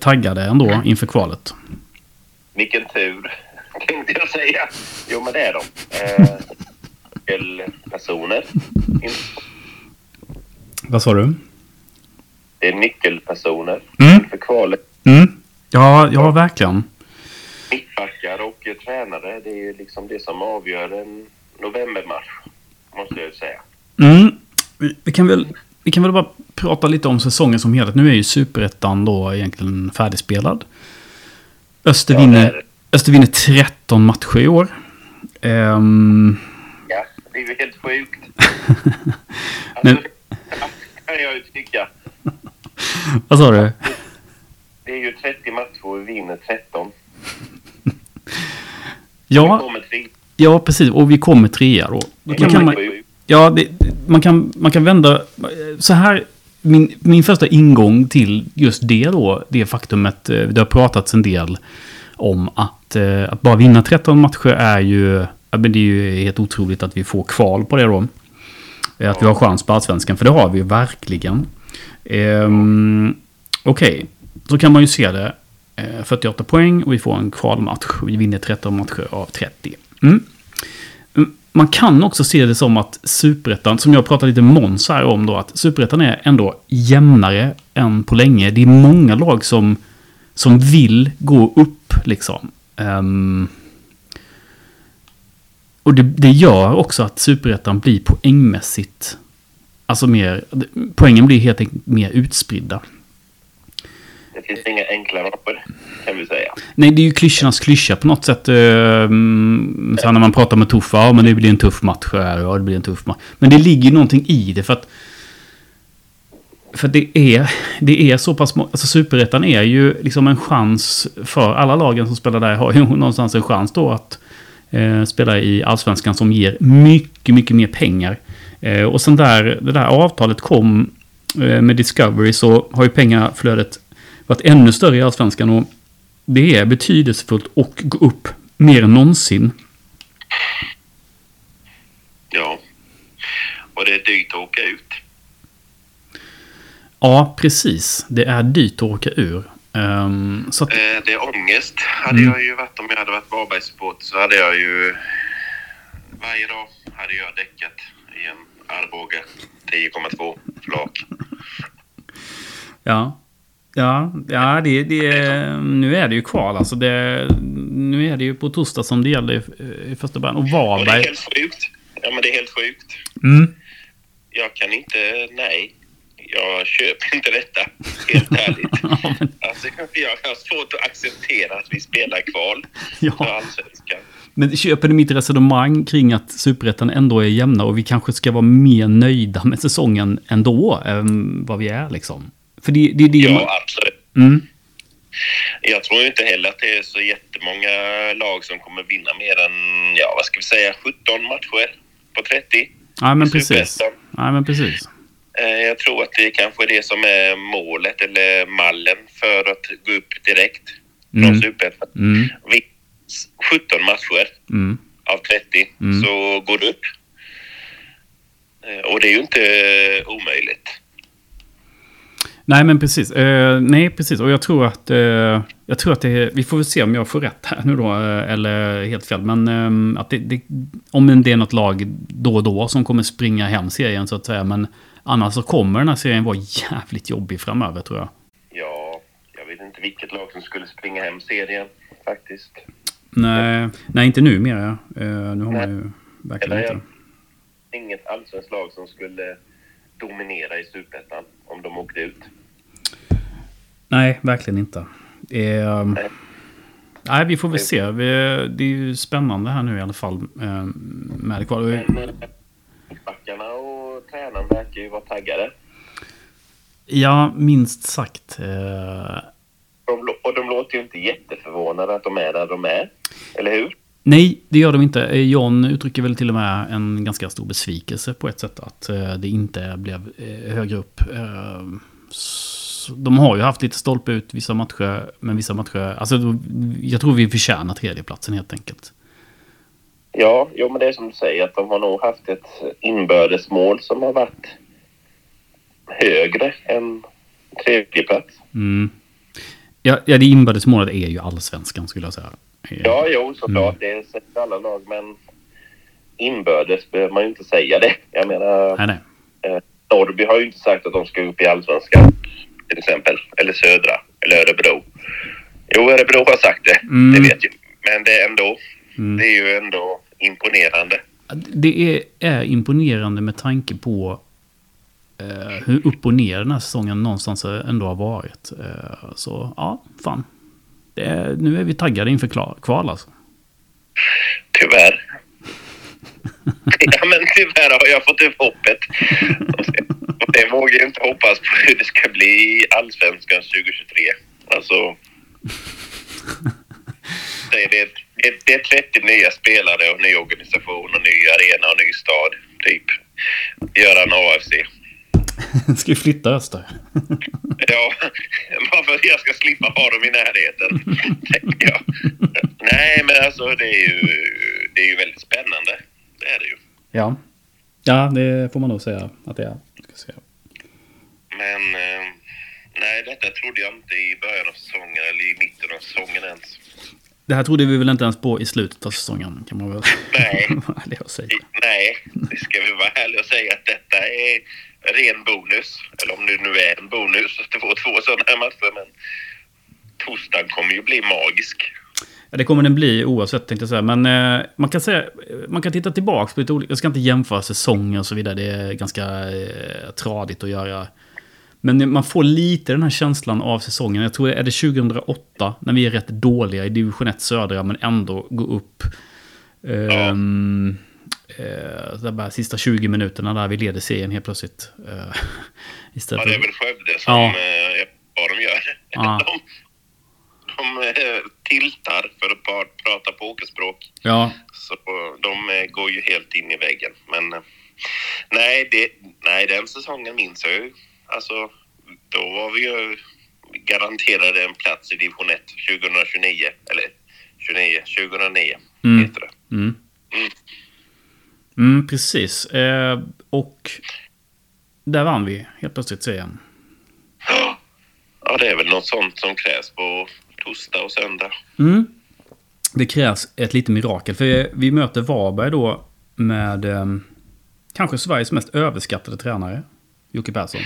taggade ändå inför kvalet. Vilken tur, tänkte jag säga. Jo, men det är de. Eh, nyckelpersoner. Vad sa du? Det är nyckelpersoner Mm. inför kvalet. Mm. Ja, ja, verkligen. Mittbackar och eh, tränare, det är ju liksom det som avgör en novembermatch, måste jag ju säga. Mm. Vi, vi, kan väl, vi kan väl bara prata lite om säsongen som helhet. Nu är ju superettan då egentligen färdigspelad. Öster, Ja, vinner. Öster vinner 13 matcher i år. Ehm, Ja, det är ju helt sjukt. Men- Alltså, det kan jag ju tycka. vad sa du? Det är ju 30 matcher och vi vinner 13. Vi Ja, tre. ja, precis. Och vi kommer trea då. då kan man, sjukt ja, det, man, kan, man kan vända... Så här, min, min första ingång till just det då, det faktumet, eh, det har pratats en del om att, eh, att bara vinna 13 matcher är ju, men det är ju helt otroligt att vi får kval på det då. Eh, att vi har chans på allsvenskan, för det har vi ju verkligen. Ehm, Okej, så kan man ju se det. 48 poäng och vi får en kvalmatch. Vi vinner 13 matcher av 30. Mm. Man kan också se det som att superettan, som jag pratade lite med Måns här om då, att superettan är ändå jämnare än på länge. Det är många lag som, som vill gå upp liksom. Um, och det, det gör också att superettan blir poängmässigt, alltså mer, poängen blir helt enkelt mer utspridda. Det finns inga enkla rapper, kan vi säga. Nej, det är ju klyschornas klyscha på något sätt. Ehm, så här när man pratar med tuffa, ja men det blir en tuff match här, ja det blir en tuff match. Men det ligger ju någonting i det för att... För det är, det är så pass många. Alltså superettan är ju liksom en chans för alla lagen som spelar där har ju någonstans en chans då att eh, spela i allsvenskan som ger mycket, mycket mer pengar. Eh, och sen där det där avtalet kom eh, med Discovery så har ju pengaflödet varit ännu större i allsvenskan och det är betydelsefullt och gå upp mer än någonsin. Ja. Och det är dyrt att åka ut. Ja, precis. Det är dyrt att åka ur. Så att, Eh, det är ångest. Hade Mm. jag ju varit om jag hade varit Varbergssupporter så hade jag ju varje dag hade jag däckat i en Arboga 10,2 flak. ja. Ja, ja det, det, nu är det ju kval. Alltså det, nu är det ju på torsdag som det gäller i, i första början. Och Och det är Varberg. helt sjukt. Ja, men det är helt sjukt. Mm. Jag kan inte, nej. Jag köper inte detta, helt ärligt. Ja, men, Alltså, jag har svårt att acceptera att vi spelar kval för ja. allsvenskan. men köper du mitt resonemang kring att superettan ändå är jämna och vi kanske ska vara mer nöjda med säsongen ändå än vad vi är liksom? För det, det är det man- Ja, absolut. Mm. Jag tror inte heller att det är så jättemånga lag som kommer vinna mer än, ja vad ska vi säga, 17 matcher på 30. Nej, men precis. Nej, men precis. Jag tror att det kanske är det som är målet eller mallen för att gå upp direkt från Mm. Superettan. Mm. Vinns 17 matcher Mm. av 30 Mm. så går du upp. Eh, Och det är ju inte omöjligt. Nej, men precis. Eh, nej, precis. Och jag tror att... Eh, jag tror att det... Vi får väl se om jag får rätt här nu då. Eh, eller helt fel. Men eh, att det, det, om det är något lag då och då som kommer springa hem serien så att säga. Men annars så kommer den här serien vara jävligt jobbig framöver tror jag. Ja, jag vet inte vilket lag som skulle springa hem serien faktiskt. Nej, nej inte nu mer. Eh, nu har man ju verkligen Eller, inte. Inget allsvenskt lag som skulle dominera i Superettan om de åkte ut. Nej, verkligen inte. Eh, Nej. vi får väl se. Vi, det är ju spännande här nu i alla fall eh, med det kvar. Backarna och tränaren verkar ju vara taggade. Ja, minst sagt. Eh, De, och de låter ju inte jätteförvånade att de är där de är. Eller hur? nej, det gör de inte. Eh, John uttrycker väl till och med en ganska stor besvikelse på ett sätt. Att eh, det inte blev eh, högre upp. Eh, de har ju haft lite stolpe ut vissa matcher. Men vissa matcher... Alltså, jag tror vi förtjänar tredjeplatsen helt enkelt. Ja, jo, men det är som du säger att de har nog haft ett inbördesmål som har varit högre än tredje plats. Mm. Ja, ja, det inbördesmålet är ju allsvenskan skulle jag säga. Ja, jo, såklart. Det sätter alla lag, men inbördes behöver man ju inte säga det. Jag menar, Nej, nej. Norrby har ju inte sagt att de ska upp i allsvenskan till exempel. Eller södra. Eller Örebro. Jo, Örebro har sagt det. Mm. Det vet jag. Men det är ändå. Mm. Det är ju ändå imponerande. Det är, är imponerande med tanke på eh, hur upp och ner den här säsongen någonstans ändå har varit. Eh, så ja, fan. Är, nu är vi taggade inför klar, kval alltså. Tyvärr. ja, men tyvärr har jag fått upp hoppet. Det vågar jag inte hoppas på hur det ska bli i Allsvenskan 2023. Alltså... Det är, det, det, det är 30 nya spelare och ny organisation och ny arena och ny stad. Typ. Göran AFC. Ska vi flytta öster? Ja, bara för att jag ska slippa ha dem i närheten. tänker jag. Nej, men alltså det är ju, det är ju väldigt spännande. Det är det ju. Ja. Ja, det får man nog säga att det är. Men eh, nej, detta trodde jag inte i början av säsongen eller i mitten av säsongen ens. Det här trodde vi väl inte ens på i slutet av säsongen, kan man väl Nej. Nej, det ska vi vara ärliga och säga att detta är ren bonus. Eller om det nu är en bonus att få två sådana här matcher. Men torsdagen kommer ju bli magisk. Ja, det kommer den bli oavsett tänkte jag säga. Men eh, man kan säga, man kan titta tillbaka på lite olika, jag ska inte jämföra säsonger och så vidare. Det är ganska eh, tradigt att göra. Men man får lite den här känslan av säsongen. Jag tror är det 2008 när vi är rätt dåliga i division 1 södra men ändå går upp. Eh, så där bara sista 20 minuterna där vi leder serien helt plötsligt. Ja, istället det är väl Skövde som Ja. eh, vad de gör. Ja. De, de tiltar för att pra- prata pokerspråk. ja, Så de går ju helt in i väggen. Men nej, det, nej, den säsongen minns jag ju. Alltså, då var vi ju garanterade en plats i division 1 2029. Eller 29, 2009 Mm. heter det. Mm. Mm. Mm, precis. Eh, och där vann vi helt plötsligt serien. Ja, det är väl något sånt som krävs på torsdag och söndag. Mm. Det krävs ett litet mirakel. För vi möter Varberg då med eh, kanske Sveriges mest överskattade tränare. Jocke Persson.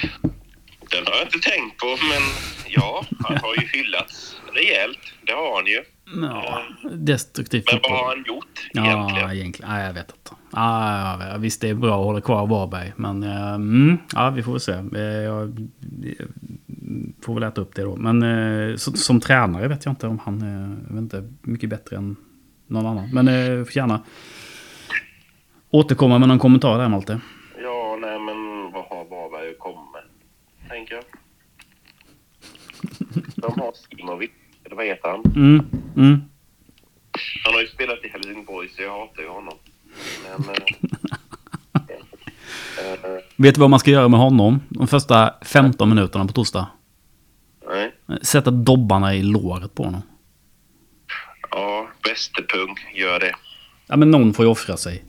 Den har jag inte tänkt på, men ja, han har ju hyllats rejält. Det har han ju. Ja, destruktiv Men vad har han gjort Ja, egentligen? egentligen. Nej, jag vet inte. Ja, ja, visst, det är bra att hålla kvar Varberg. Men eh, mm, ja, vi får väl se. Eh, Jag jag får väl äta upp det då. Men eh, så, som tränare vet jag inte om han är inte, mycket bättre än någon annan. Men eh, får gärna återkomma med någon kommentar där Malte. Ja, nej men vad har Varberg att komma med? Tänker jag. De har Simovic, eller vad heter han? Mm, mm. Han har ju spelat i Helsingborg så jag hatar ju honom. Men... eh, eh, Vet du vad man ska göra med honom de första 15 minuterna på torsdag? nej. Sätta dobbarna i låret på honom. Ja, Västerpung gör det. Ja, men någon får ju offra sig.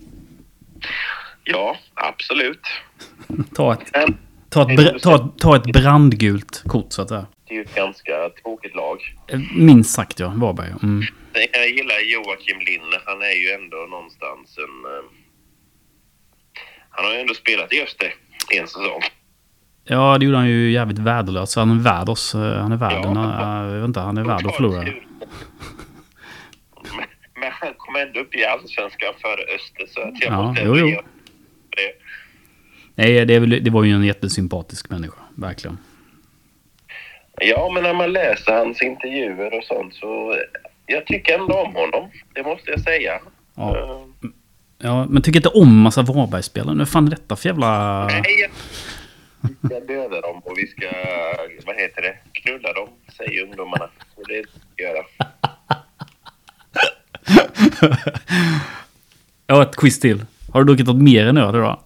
Ja, absolut. Ta ett, ta ett, ta ett, ta ett brandgult kort så att säga. Det är ju ett ganska tråkigt lag. Eh, Minst sagt ja, Varberg. Mm. Jag gillar Joakim Linne. Han är ju ändå någonstans en... eh, Han har ju ändå spelat i Öster en säsong. Ja, det gjorde han ju jävligt värdelös. Han är värd oss. eh, Han är värd Ja. Jag vet inte, han är värd att förlora. Men, men han kom ändå upp i Allsvenskan före Öster så att jag Ja, måste jo, jo. det. Nej, det, väl, det var ju en jättesympatisk människa. Verkligen. Ja, men när man läser hans intervjuer och sånt så... Jag tycker ändå om honom. Det måste jag säga. Ja. Eh, Ja, men tycker inte om massa Varbergsspelare. Nu fan är detta för jävla... Nej, vi ska döda dem och vi ska, vad heter det, knulla dem, säger ungdomarna. Och det ska göra. Jag har ett quiz till. Har du druckit något mer än öl idag?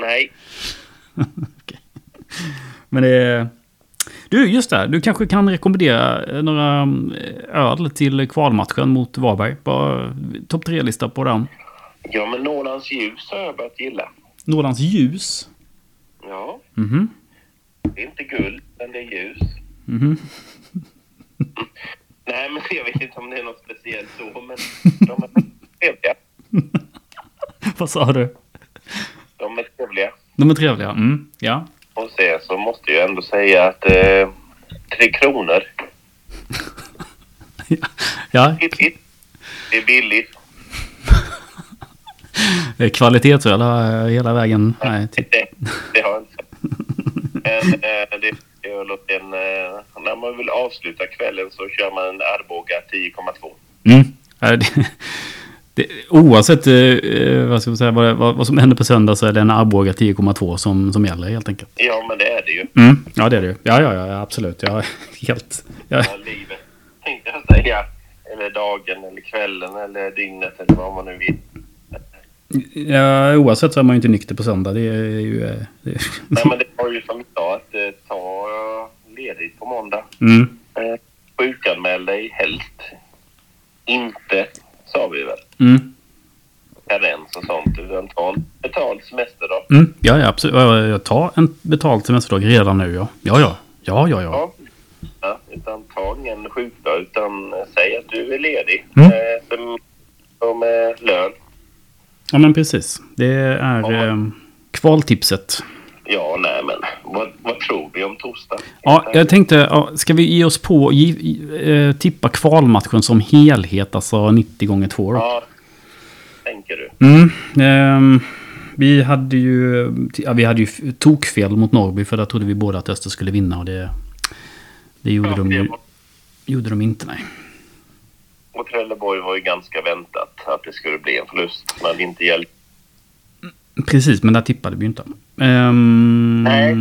Nej, Men det är... Du, just det. Du kanske kan rekommendera eh, några eh, öl till kvalmatchen mot Varberg. Bara Topp tre-lista på den. Ja, men Norrlands ljus har jag börjat gilla. Norrlands ljus. Ja, Mhm. det är inte guld, men det är ljus. Mhm. Nej, men jag vet inte om det är något speciellt så, men de är trevliga. Vad sa du? De är trevliga. De är trevliga. Mm. Ja. Och sen så måste jag ändå säga att eh, Tre Kronor, ja. billigt. Det är billigt. Eh, Kvalitetsöl eh, hela vägen. Nej. Det, det har jag inte. Men eh, det är öl och sen, eh, när man vill avsluta kvällen så kör man en Arboga 10,2. Mm. Det, oavsett eh, eh, vad, ska säga, vad, vad, vad som händer på söndag så är det en Arboga 10,2 som, som gäller helt enkelt. Ja, men det är det ju. Mm. Ja, det är det ju. Ja, ja, ja, absolut. Jag är helt... Jag, Ja, livet, tänkte jag säga. Eller dagen, eller kvällen, eller dygnet, eller vad man nu vill. ja, oavsett så är man ju inte nykter på söndag. Det är ju... eh, Det, Nej, men det var ju som jag att eh, ta ledigt på måndag. mm. Sjukanmäl dig helst. Inte, sa vi väl. Mm. Karens och sånt. Utan ta en betald semester då. Mm. Ja, ja, absolut. Ja, Jag tar en betald semesterdag redan nu, ja. Ja, ja. Ja, ja, ja. Ja. ja utan ta ingen sjukdag utan eh, säg att du är ledig. Mm. Eh, som, som eh, lön. Ja, men precis. Det är Ja. eh, kvaltipset. Ja, nej men vad, vad tror vi om torsdag? Ja, jag tänkte, ska vi ge oss på gi, eh, tippa kvalmatchen som helhet, alltså 90 gånger 2 då? Ja, tänker du. Mm, ehm, vi hade ju, ja, vi hade ju tokfel mot Norrby för där trodde vi båda att Öster skulle vinna och det, det gjorde, Ja, de, det var- gjorde de inte, nej. Och Trelleborg var ju ganska väntat att det skulle bli en förlust. Men inte hjälpt. Precis, men där tippade vi ju inte. Ehm, Nej.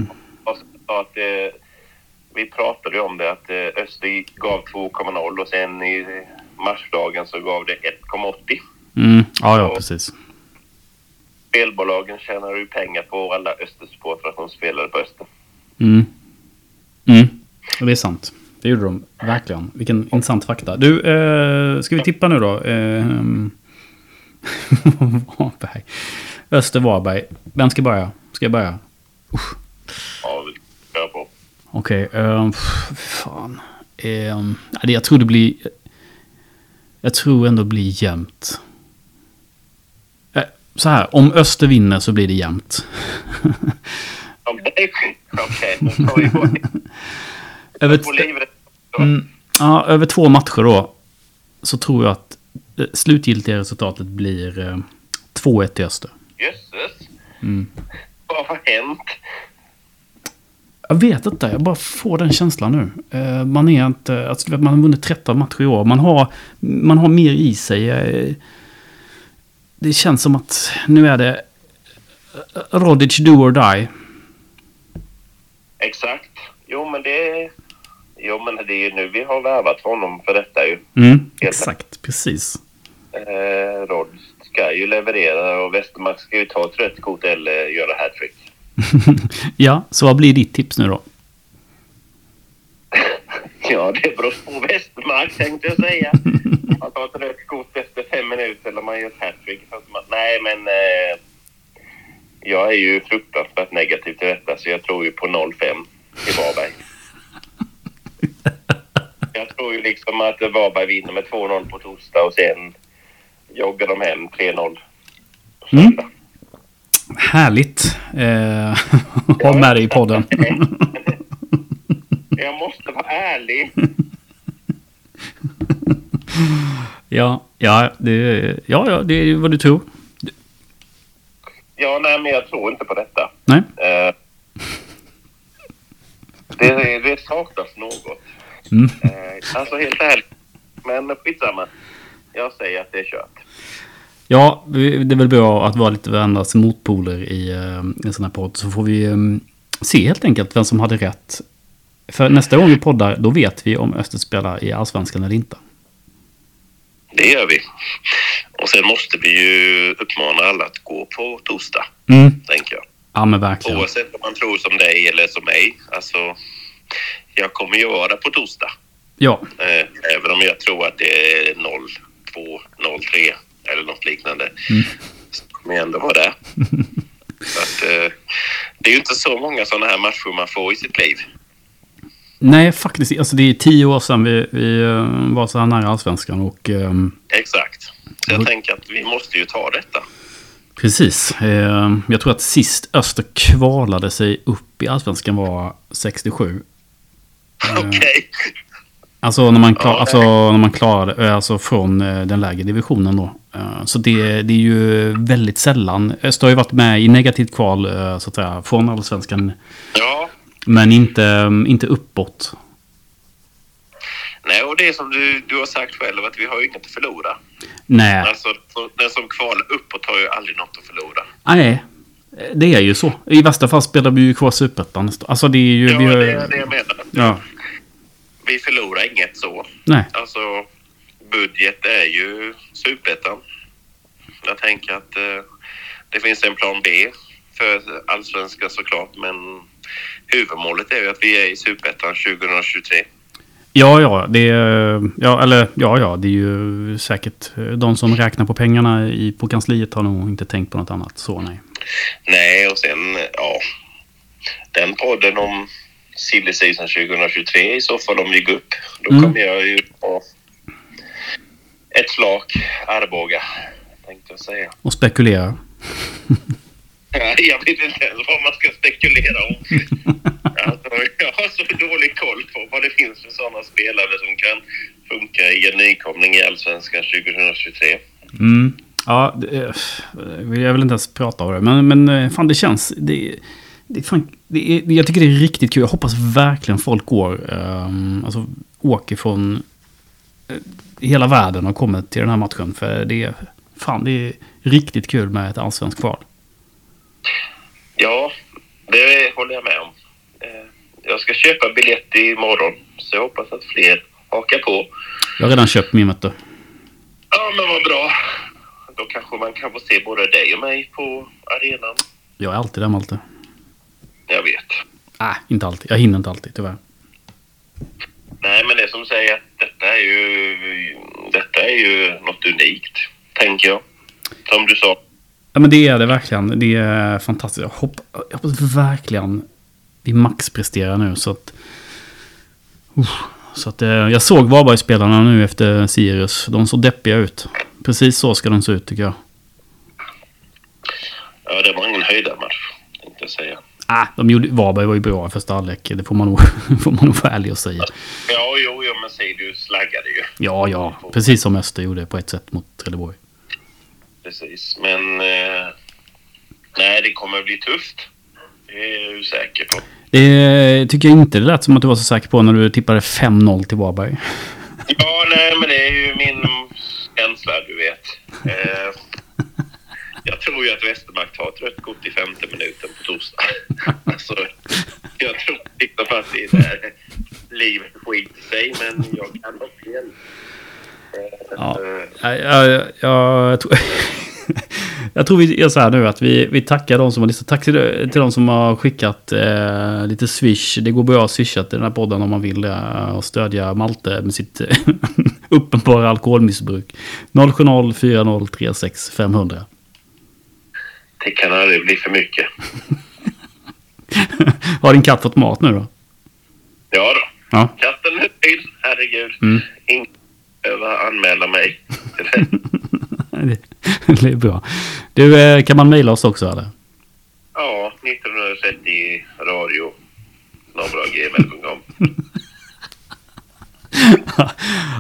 Att, eh, vi pratade ju om det att eh, Öster gav 2,0 och sen i matchdagen så gav det 1,80. Mm, ja, ja, precis. Spelbolagen tjänar ju pengar på alla Östersupportrar som spelade på Öster. Mm. Mm. Det är sant. Det gjorde de verkligen. Vilken intressant fakta. Du, eh, ska vi tippa nu då? Eh, Varberg. Öster Varberg. Vem ska börja? Ska jag börja? Ja, vi kör på. Okej. ehm, f- fan. Um, jag tror det blir... Jag tror ändå det blir jämnt. Eh, så här, om Öster vinner så blir det jämnt. Okej, okej. Över. Mm, ja, över två matcher då. Så tror jag att det slutgiltiga resultatet blir eh, 2-1 till Öster. Jösses. Mm. Vad har hänt? Jag vet inte, jag bara får den känslan nu. Eh, man är inte, alltså, man har vunnit 13 matcher i år. Man har, man har mer i sig. Eh, det känns som att nu är det eh, Rodic do or die. Exakt. Jo, men det... Jo, men det är ju nu vi har värvat honom för detta ju. Mm, exakt, precis. Eh, Rod ska ju leverera och Westermark ska ju ta ett rött kort eller göra hattrick. ja, så vad blir ditt tips nu då? Ja, det beror på Westermark tänkte jag säga. Man tar ett rött kort efter fem minuter eller man gör ett hattrick. Nej, men eh, jag är ju fruktansvärt negativ till detta så jag tror ju på 0-5 i Varberg. Jag tror ju liksom att Varberg vinner med 2-0 på torsdag och sen joggar de hem 3-0 på Mm. Härligt. Eh, ha med dig i podden. Jag måste vara ärlig. ja, ja, det, ja, ja, det är vad du tror. Ja, nej, men jag tror inte på detta. Nej. Eh, det, det saknas något. Mm. Eh, alltså helt ärligt. Men skitsamma. Jag säger att det är kört. Ja, det är väl bra att vara lite varandras motpoler i eh, en sån här podd. Så får vi eh, se helt enkelt vem som hade rätt. För nästa gång vi poddar, då vet vi om Öster spelar i Allsvenskan eller inte. Det gör vi. Och sen måste vi ju uppmana alla att gå på torsdag, Mm. tänker jag. Ja, men verkligen. Oavsett om man tror som dig eller som mig. Alltså, jag kommer ju vara på torsdag. Ja, Eh, även om jag tror att det är 0-2, 0-3 eller något liknande. Så kommer ändå vara där. att, eh, det är ju inte så många sådana här matcher man får i sitt liv. nej faktiskt. Alltså det är tio år sedan vi, vi eh, var så här nära allsvenskan och ehm, Exakt. Så jag Mm. tänker att vi måste ju ta detta. precis. Eh, jag tror att sist Öster kvalade sig upp i allsvenskan var 67. Okej. Alltså när man, klar, Ja, alltså, när man klarade eh, alltså från eh, den lägre divisionen då. Eh, Så det, det är ju väldigt sällan. Öster har ju varit med i negativt kval så att säga från allsvenskan. Ja. Men inte, inte uppåt. Nej, och det är som du, du har sagt själv att vi har ju inget att förlora. Nej, Alltså, den som kvalar uppåt har ju aldrig något att förlora. nej. Det är ju så. I värsta fall spelar vi ju kvar superettan. Alltså det är ju... Ja, vi har, det är det jag menar. ja. Vi förlorar inget så. Nej. Alltså, budget är ju superettan. Jag tänker att eh, det finns en plan B för allsvenskan såklart, men huvudmålet är ju att vi är i superettan 2023. Ja, ja, det är, ja, eller ja, ja, det är ju säkert eh, de som räknar på pengarna i, på kansliet har nog inte tänkt på något annat. Så nej. Nej, och sen, ja, den podden om silly season 2023 i så fall om vi går upp. Då Mm. kommer jag ju ha ett flak Arboga, tänkte jag säga. Och spekulera. Jag vet inte ens vad man ska spekulera om. Alltså, jag har så dålig koll på vad det finns för sådana spelare som kan funka i en nykomling i Allsvenskan 2023. Mm. Ja, det, eh, jag vill inte ens prata om det. Men, men eh, fan, det känns... Det, det, fan, det är, jag tycker det är riktigt kul. Jag hoppas verkligen folk går... Um, alltså, åker från eh, hela världen och kommer till den här matchen. För det är... Fan, det är riktigt kul med ett allsvenskt kval. Ja, det håller jag med om. Eh, Jag ska köpa biljett imorgon, så jag hoppas att fler hakar på. Jag har redan köpt min, du. Ja, men vad bra. Då kanske man kan få se både dig och mig på arenan. Jag är alltid där, Malte. Jag vet. Nej, inte alltid. Jag hinner inte alltid, tyvärr. Nej, men det som säger att detta är ju, detta är ju något unikt, tänker jag. Som du sa. Ja, men det är det verkligen. Det är fantastiskt. Jag hoppas, jag hoppas verkligen vi maxpresterar nu. Så att, Uff, så att eh, jag såg Varbergsspelarna nu efter Sirius. De såg deppiga ut. Precis så ska de se ut tycker jag. Ja, det var ingen höjdarmatch, tänkte jag säga. Ah, de gjorde, Varberg var ju bra i första halvlek. Det får man nog, får man nog vara ärlig och säga. Ja, jo, jo, men Sirius slaggade ju. Ja, ja. Precis som Öster gjorde på ett sätt mot Trelleborg. Precis, men... Eh, nej, det kommer bli tufft. Det är jag ju säker på. Det tycker jag inte det lät som att du var så säker på när du tippade 5-0 till Varberg. Ja, nej, men det är ju min känsla, du vet. Eh, jag tror ju att Westermark tar ett rött kort i femte minuten på torsdag. alltså, jag tror liksom att det är livet skiter sig, men jag kan ha fel. Ja. eh, Jag, jag, jag, tror, jag tror vi gör så här nu att vi, vi tackar de som har lyssnat. Tack till, till de som har skickat eh, lite swish. Det går bra att swisha till den här podden om man vill eh, och stödja Malte med sitt uppenbara alkoholmissbruk. 070 4036 500. Det kan aldrig bli för mycket. Har din katt fått mat nu då? Ja då. Ja. Katten är nöjd, herregud. Mm. Ingen behöver anmäla mig. till det. är bra. Du, eh, kan man mejla oss också eller? Ja, 1930 radio.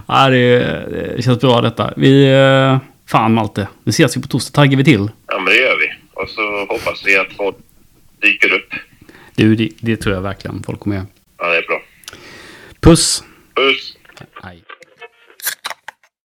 ja, det, det känns bra detta. Vi... eh, Fan Malte, nu ses vi på torsdag. Taggar vi till? Ja, men det gör vi. Och så hoppas vi att folk dyker upp. Du, det, det tror jag verkligen folk kommer göra. Ja, det är bra. Puss! Puss!